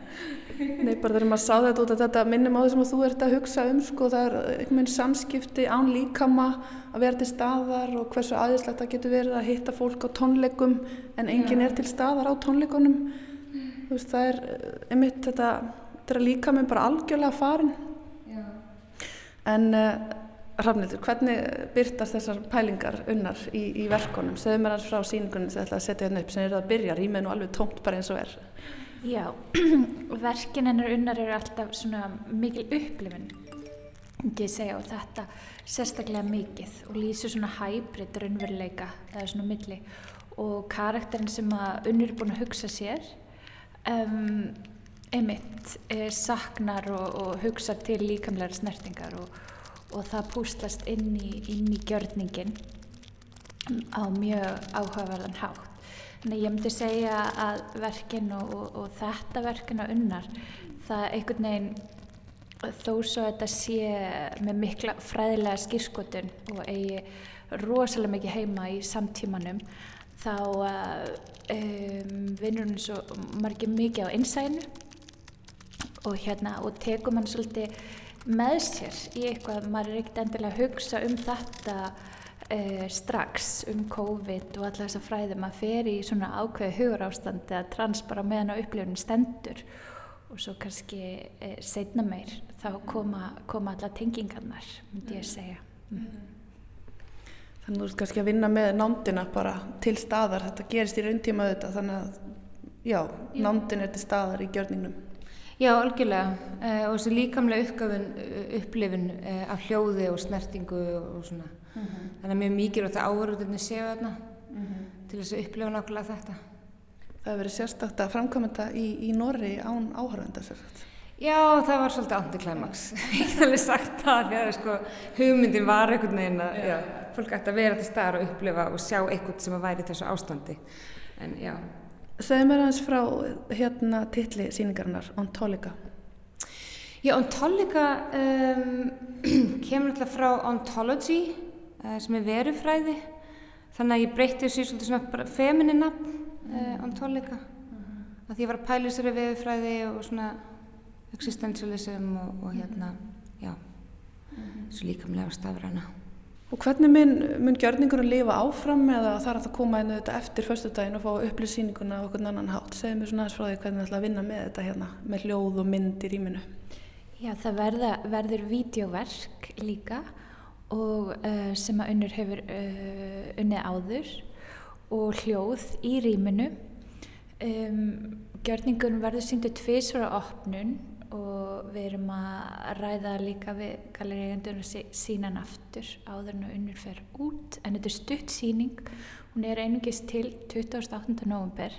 [SPEAKER 1] Nei, bara þegar maður sá þetta út að þetta minnum á því sem þú ert að hugsa um, sko, það er einhvern veginn samskipti án líkama að vera til staðar og hversu aðeinslegt það getur verið að hitta fólk á tónleikum en enginn er til staðar á tónleikunum. Mm. Þú veist, það er eh, einmitt þetta, þetta er líkaminn bara algjörlega farin. Já. En uh, Rafnildur, hvernig byrtast þessar pælingar unnar í, í verkonum? Segðu mér alls frá síningunum þegar það setja hérna upp sem er að byrja, rýmið nú alveg tómt bara eins og er.
[SPEAKER 6] Já, verkin hennar unnar eru alltaf svona mikil upplifin ekki segja og þetta sérstaklega mikið og lýsir svona hæbrið raunveruleika eða svona milli og karakterin sem að unnur er búin að hugsa sér um, einmitt e, saknar og, og hugsa til líkamlega snertingar og, og það púslast inn í, í gjörningin á mjög áhugaverðan hátt. Þannig ég myndi segja að verkin og, og þetta verkin á unnar, það einhvern veginn þó svo að þetta sé með mikla fræðilega skýrskotun og eigi rosalega mikið heima í samtímanum þá uh, um, vinnur hún svo margir mikið á einsæðinu og hérna og tekur mann svolítið með sér í eitthvað, maður er ekkert endilega að hugsa um þetta uh, strax um COVID og alla þessa fræði, maður fer í svona ákveði hugur ástandi að trans bara meðan á upplifunin stendur og svo kannski uh, setna meir þá koma, koma alla tengingarnar, myndi ég segja. Mm.
[SPEAKER 1] Þannig að þú ert kannski að vinna með nándina bara til staðar, þetta gerist í rauntíma auðvitað, þannig að já, já. nándin er til staðar í gjörningnum.
[SPEAKER 5] Já, algjörlega uh, og þessi líkamlega uppgafun, upplifin uh, af hljóði og snertingu og svona. Mm -hmm. Þannig að mjög mikið og það áverðurinn séu þarna mm -hmm. til þess að upplifa nákvæmlega þetta.
[SPEAKER 1] Það hefur verið sérstakta framkvæmenda í, í Norri án áhörvenda sérstakta.
[SPEAKER 5] Já, það var svolítið antiklæmaks. Ég hef alveg sagt það því að sko, hugmyndin var einhvern veginn að já. Já, fólk ætti að vera til staðar og upplifa og sjá eitthvað sem að væri þessu ástandi. En já.
[SPEAKER 1] Segð mér aðeins frá hérna tilli síningarinnar, Ontolika.
[SPEAKER 5] Já, Ontolika um, kemur alltaf frá Ontology sem er verufræði. Þannig að ég breytti þessu svolítið svona bara feminin nafn, uh, Ontolika. Mm -hmm. Að því ég var að pæla þessari verufræði og svona existentialism og, og hérna, já, mm -hmm. svo líkamlega stafræna.
[SPEAKER 1] Og hvernig mun, mun gjörningunum lifa áfram eða þarf það að koma inn auðvitað eftir förstu daginn og fá upplýsýninguna á okkur annan hátt? Segð mér svona aðeins frá því hvernig það ætla að vinna með þetta hérna, með hljóð og mynd í rýminu.
[SPEAKER 6] Já, það verða, verður vídeoverk líka og uh, sem að unnur hefur uh, unnið áður og hljóð í rýminu. Um, gjörningunum verður síndu tvísvara opnun og við erum að ræða líka við galeriðjandunum sínan aftur áður en unnur fer út en þetta er stutt síning hún er einungist til 28. november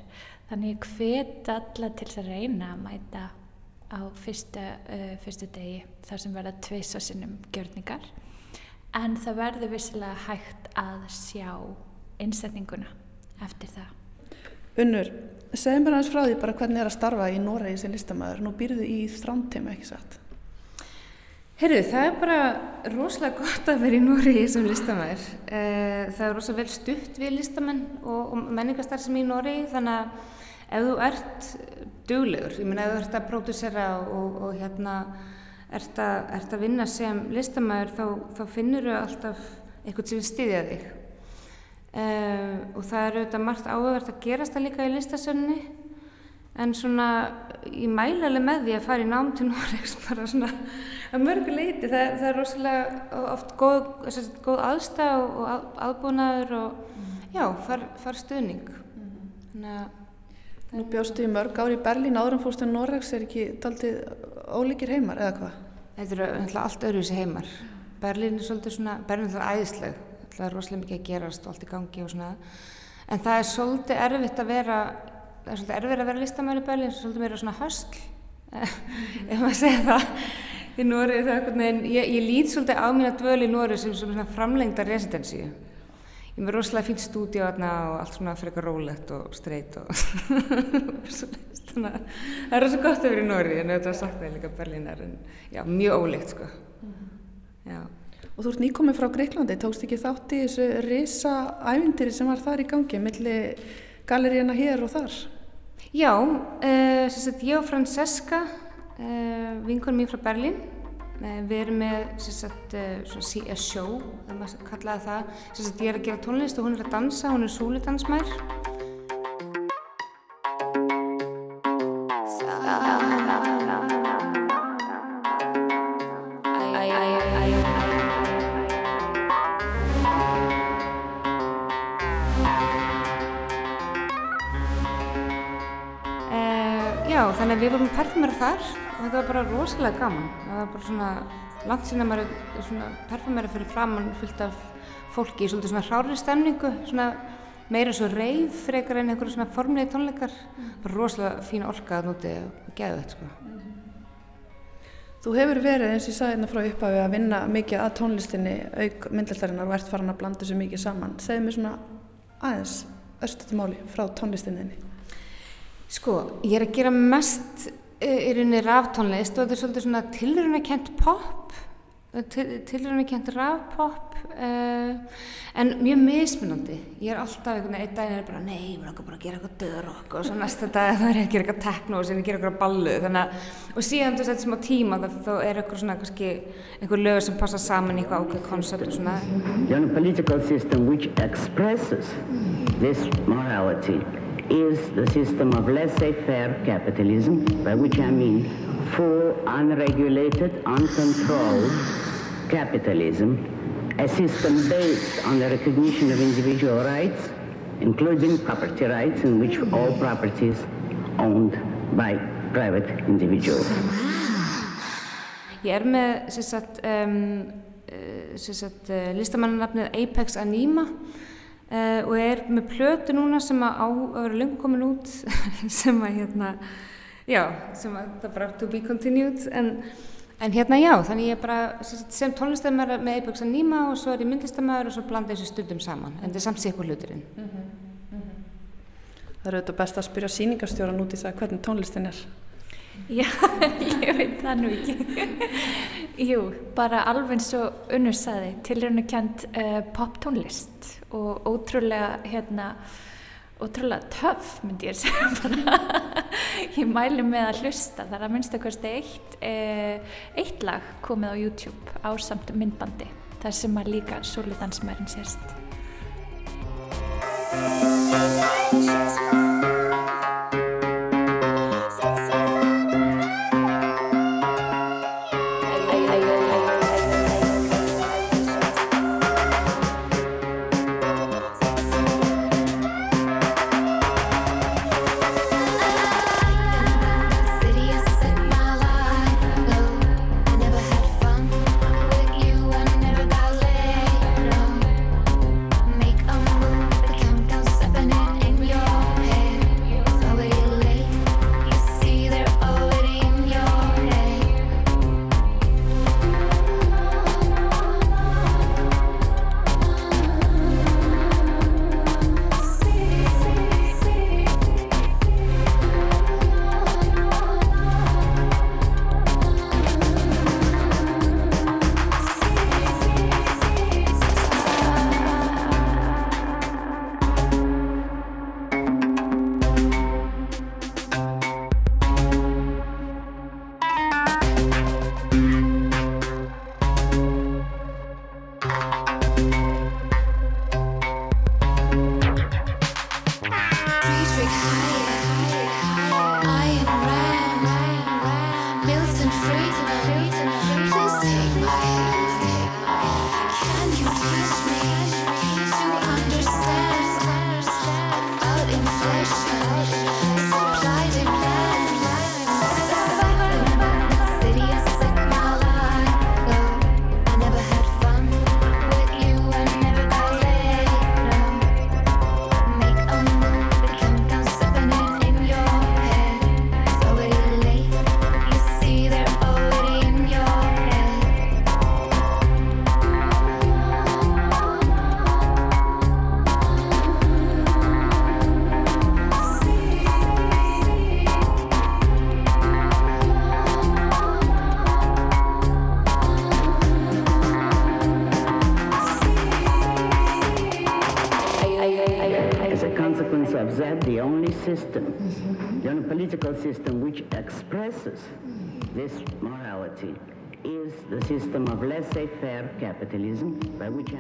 [SPEAKER 6] þannig hvet alla til að reyna að mæta á fyrsta, uh, fyrsta degi þar sem verða tveisa sinnum gjörningar en það verður vissilega hægt að sjá innsetninguna eftir það
[SPEAKER 1] Unnur, Segð mér aðeins frá því bara hvernig það er að starfa í Noregi sem listamæður. Nú býrðu í strandtíma, ekki satt?
[SPEAKER 5] Herru, það er bara rosalega gott að vera í Noregi sem listamæður. Eh, það er rosalega vel stutt við listamenn og, og menningastar sem í Noregi þannig að ef þú ert duglegur, ég menna ef þú ert að pródúsera og, og hérna ert að, ert að vinna sem listamæður þá, þá finnur þau alltaf eitthvað sem vil styðja þig Uh, og það eru auðvitað margt áhugavert að gerast það líka í listasönni en svona ég mæla alveg með því að fara í nám til Noregs bara svona að mörgu leiti það, það er rosalega oft góð, góð aðstæð og að, aðbúnaður og mm. já, far, far stuðning mm.
[SPEAKER 1] þannig að Nú bjóstu í mörg ári í Berlín áður en fórstu í Noregs er ekki daldið ólíkir heimar eða hvað?
[SPEAKER 5] Þetta eru alltaf öðruvísi heimar. Berlín er svolítið svona, Berlín er alltaf æðisleg. Það er rosalega mikið að gerast og allt í gangi og svona. En það er svolítið erfitt að vera það er svolítið erfitt að vera listamæri eins og svolítið meira svona höstl ef maður segja það í Nóri ég, ég lít svolítið á mín að dvölu í Nóri sem svona framlengda residensíu ég með rosalega fínt stúdíu og allt svona eitthvað rólegt og streyt og svona það er rosalega gott að vera í Nóri en þetta var það líka Berlínar en já, mjög ólegt sko.
[SPEAKER 1] Já. Og þú ert nýkomið frá Greiklandi, tókst ekki þátt í þessu risa ævindir sem var þar í gangi, millir galeríuna hér og þar?
[SPEAKER 5] Já, uh, ég og Francesca, uh, vinkunum mín frá Berlín, við erum með sagt, svona show, það maður kallaði það, sagt, ég er að gera tónlist og hún er að dansa, hún er súlidansmær. þannig að við vorum perfumera þar þetta var bara rosalega gaman. Það var bara svona langt að maður er svona perfumera fyrir framann fyllt af fólki í svona hrári stemningu, svona meira svo reyf frekar en einhverju svona formlegi tónleikar bara rosalega fína orka að núti og geða þetta sko
[SPEAKER 1] Þú hefur verið eins og ég sagði hérna frá upphafi að vinna mikið að tónlistinni auk myndlistarinnar og ert farin að blanda þessu mikið saman. Segð mér svona aðeins östutumáli frá tónlistinni.
[SPEAKER 5] Sko, ég er að gera mest í rauninni ráftónlist og þetta er svolítið svona tilrunarkent pop, tilrunarkent ráfpop uh, en mjög mismunandi. Ég er alltaf einhvern veginn, einn daginn er bara nei, ég vil okkar bara gera eitthvað döðrokk og svo næsta dag það er að gera eitthvað tekno og ég gera eitthvað ballu þannig að, og síðan þú setjum á tíma þá, er eitthvað svona kannski einhver lögur sem passa saman í eitthvað ákveð koncept og svona.
[SPEAKER 8] The political system which expresses this morality is the system of laissez-faire capitalism, by which I mean full, unregulated, uncontrolled capitalism, a system based on the recognition of individual rights, including property rights, in which all property is owned by private individuals.
[SPEAKER 5] Ég er með sagt, um, sagt, listamannanafnið Apex Anima Uh, og er með plötu núna sem að á að vera lengur komin út sem að hérna já, sem að það bara to be continued en, en hérna já, þannig ég er bara sem, tónlistamæður með Apex Anima og svo er ég myndlistamæður og svo blanda þessu stundum saman en það er samt sér eitthvað hluturinn mm -hmm. Mm
[SPEAKER 1] -hmm. Það eru auðvitað best að spyrja síningarstjóran út í það hvernig tónlistin er
[SPEAKER 6] Já, ég veit það nú ekki. Jú, bara alveg eins og unnur saði, tilröðinu kjent uh, poptónlist og ótrúlega, hérna, ótrúlega töff myndi ég segja bara. ég mæli með að hlusta, það er að minnst eitthvað eitt, uh, eitt lag komið á YouTube á samt myndbandi, þar sem að líka Súludansmærin sérst.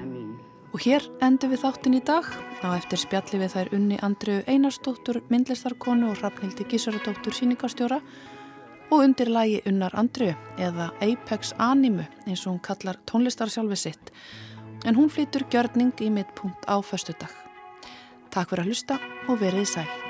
[SPEAKER 8] Mean
[SPEAKER 1] Og hér endur við þáttin í dag á eftir spjalli við þær unni Andriu Einarsdóttur, myndlistarkonu og Rafnildi Gísaradóttur síningarstjóra og undir lagi unnar Andriu eða Apex Animu eins og hún kallar tónlistarsjálfi sitt en hún flytur gjörning í mittpunkt á förstu dag. Takk fyrir að hlusta og verið sæl.